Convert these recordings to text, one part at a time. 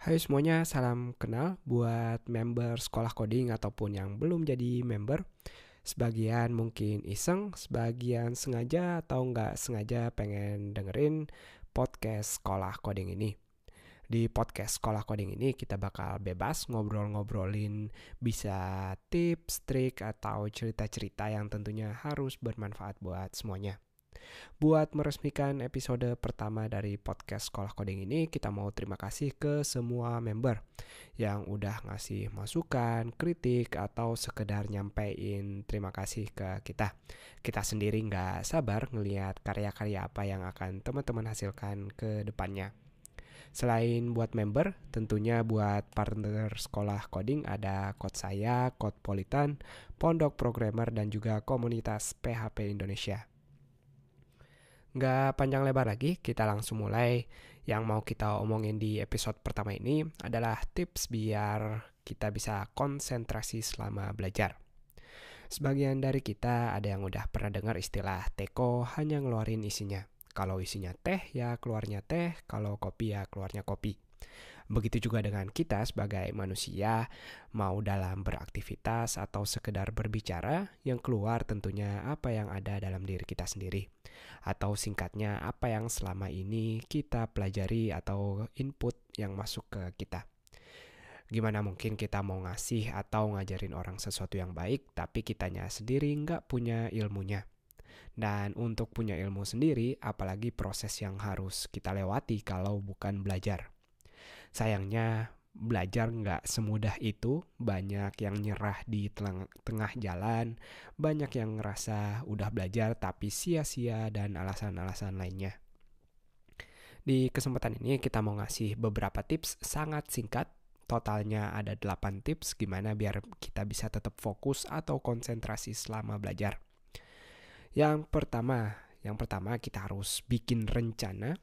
Hai semuanya, salam kenal buat member sekolah coding ataupun yang belum jadi member. Sebagian mungkin iseng, sebagian sengaja atau nggak sengaja pengen dengerin podcast sekolah coding ini. Di podcast sekolah coding ini kita bakal bebas ngobrol-ngobrolin bisa tips, trik, atau cerita-cerita yang tentunya harus bermanfaat buat semuanya. Buat meresmikan episode pertama dari podcast Sekolah Coding ini, kita mau terima kasih ke semua member yang udah ngasih masukan, kritik, atau sekedar nyampein terima kasih ke kita. Kita sendiri nggak sabar ngelihat karya-karya apa yang akan teman-teman hasilkan ke depannya. Selain buat member, tentunya buat partner sekolah coding ada Code Saya, Code Politan, Pondok Programmer, dan juga komunitas PHP Indonesia. Nggak panjang lebar lagi, kita langsung mulai. Yang mau kita omongin di episode pertama ini adalah tips biar kita bisa konsentrasi selama belajar. Sebagian dari kita ada yang udah pernah dengar istilah teko hanya ngeluarin isinya. Kalau isinya teh ya keluarnya teh, kalau kopi ya keluarnya kopi. Begitu juga dengan kita sebagai manusia, mau dalam beraktivitas atau sekedar berbicara, yang keluar tentunya apa yang ada dalam diri kita sendiri. Atau singkatnya, apa yang selama ini kita pelajari atau input yang masuk ke kita. Gimana mungkin kita mau ngasih atau ngajarin orang sesuatu yang baik, tapi kitanya sendiri nggak punya ilmunya. Dan untuk punya ilmu sendiri, apalagi proses yang harus kita lewati kalau bukan belajar. Sayangnya belajar nggak semudah itu, banyak yang nyerah di tengah jalan, banyak yang ngerasa udah belajar tapi sia-sia dan alasan-alasan lainnya. Di kesempatan ini kita mau ngasih beberapa tips sangat singkat, totalnya ada 8 tips gimana biar kita bisa tetap fokus atau konsentrasi selama belajar. Yang pertama, yang pertama kita harus bikin rencana,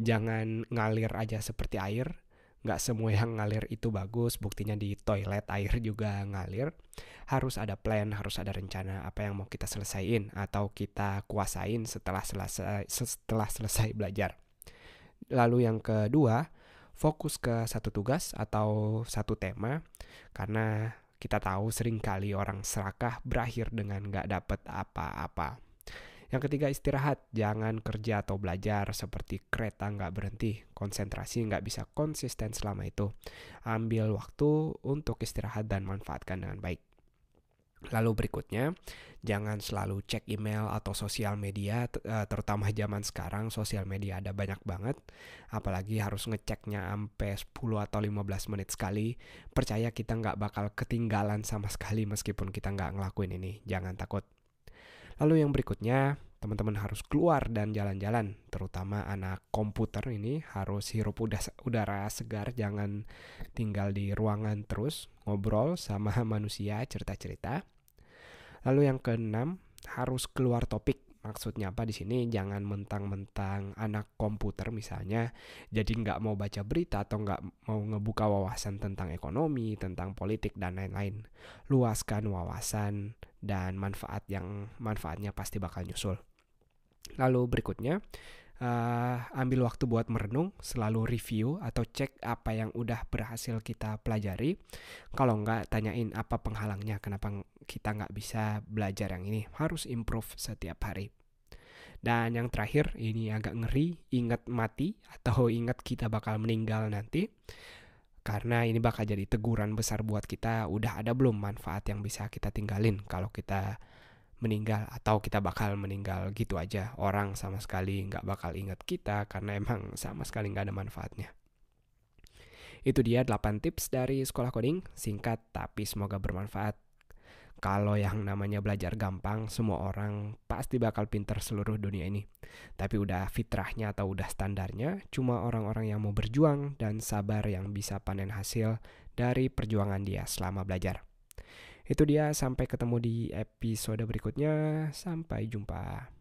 jangan ngalir aja seperti air, nggak semua yang ngalir itu bagus buktinya di toilet air juga ngalir. Harus ada plan harus ada rencana apa yang mau kita selesaiin atau kita kuasain setelah selesai setelah selesai belajar. Lalu yang kedua fokus ke satu tugas atau satu tema. Karena kita tahu sering kali orang serakah berakhir dengan nggak dapet apa-apa yang ketiga istirahat, jangan kerja atau belajar seperti kereta nggak berhenti, konsentrasi nggak bisa konsisten selama itu. Ambil waktu untuk istirahat dan manfaatkan dengan baik. Lalu berikutnya, jangan selalu cek email atau sosial media, eh, terutama zaman sekarang sosial media ada banyak banget, apalagi harus ngeceknya sampai 10 atau 15 menit sekali. Percaya kita nggak bakal ketinggalan sama sekali meskipun kita nggak ngelakuin ini, jangan takut. Lalu yang berikutnya, teman-teman harus keluar dan jalan-jalan, terutama anak komputer ini harus hirup udara segar, jangan tinggal di ruangan terus, ngobrol sama manusia, cerita-cerita. Lalu yang keenam, harus keluar topik. Maksudnya apa di sini? Jangan mentang-mentang anak komputer misalnya, jadi nggak mau baca berita atau nggak mau ngebuka wawasan tentang ekonomi, tentang politik dan lain-lain. Luaskan wawasan dan manfaat yang manfaatnya pasti bakal nyusul. Lalu berikutnya, uh, ambil waktu buat merenung, selalu review atau cek apa yang udah berhasil kita pelajari. Kalau nggak, tanyain apa penghalangnya, kenapa kita nggak bisa belajar yang ini. Harus improve setiap hari. Dan yang terakhir, ini agak ngeri, ingat mati atau ingat kita bakal meninggal nanti. Karena ini bakal jadi teguran besar buat kita, udah ada belum manfaat yang bisa kita tinggalin kalau kita meninggal atau kita bakal meninggal gitu aja. Orang sama sekali nggak bakal ingat kita karena emang sama sekali nggak ada manfaatnya. Itu dia 8 tips dari sekolah coding, singkat tapi semoga bermanfaat. Kalau yang namanya belajar gampang, semua orang pasti bakal pinter seluruh dunia ini. Tapi udah fitrahnya atau udah standarnya, cuma orang-orang yang mau berjuang dan sabar yang bisa panen hasil dari perjuangan dia selama belajar. Itu dia, sampai ketemu di episode berikutnya. Sampai jumpa.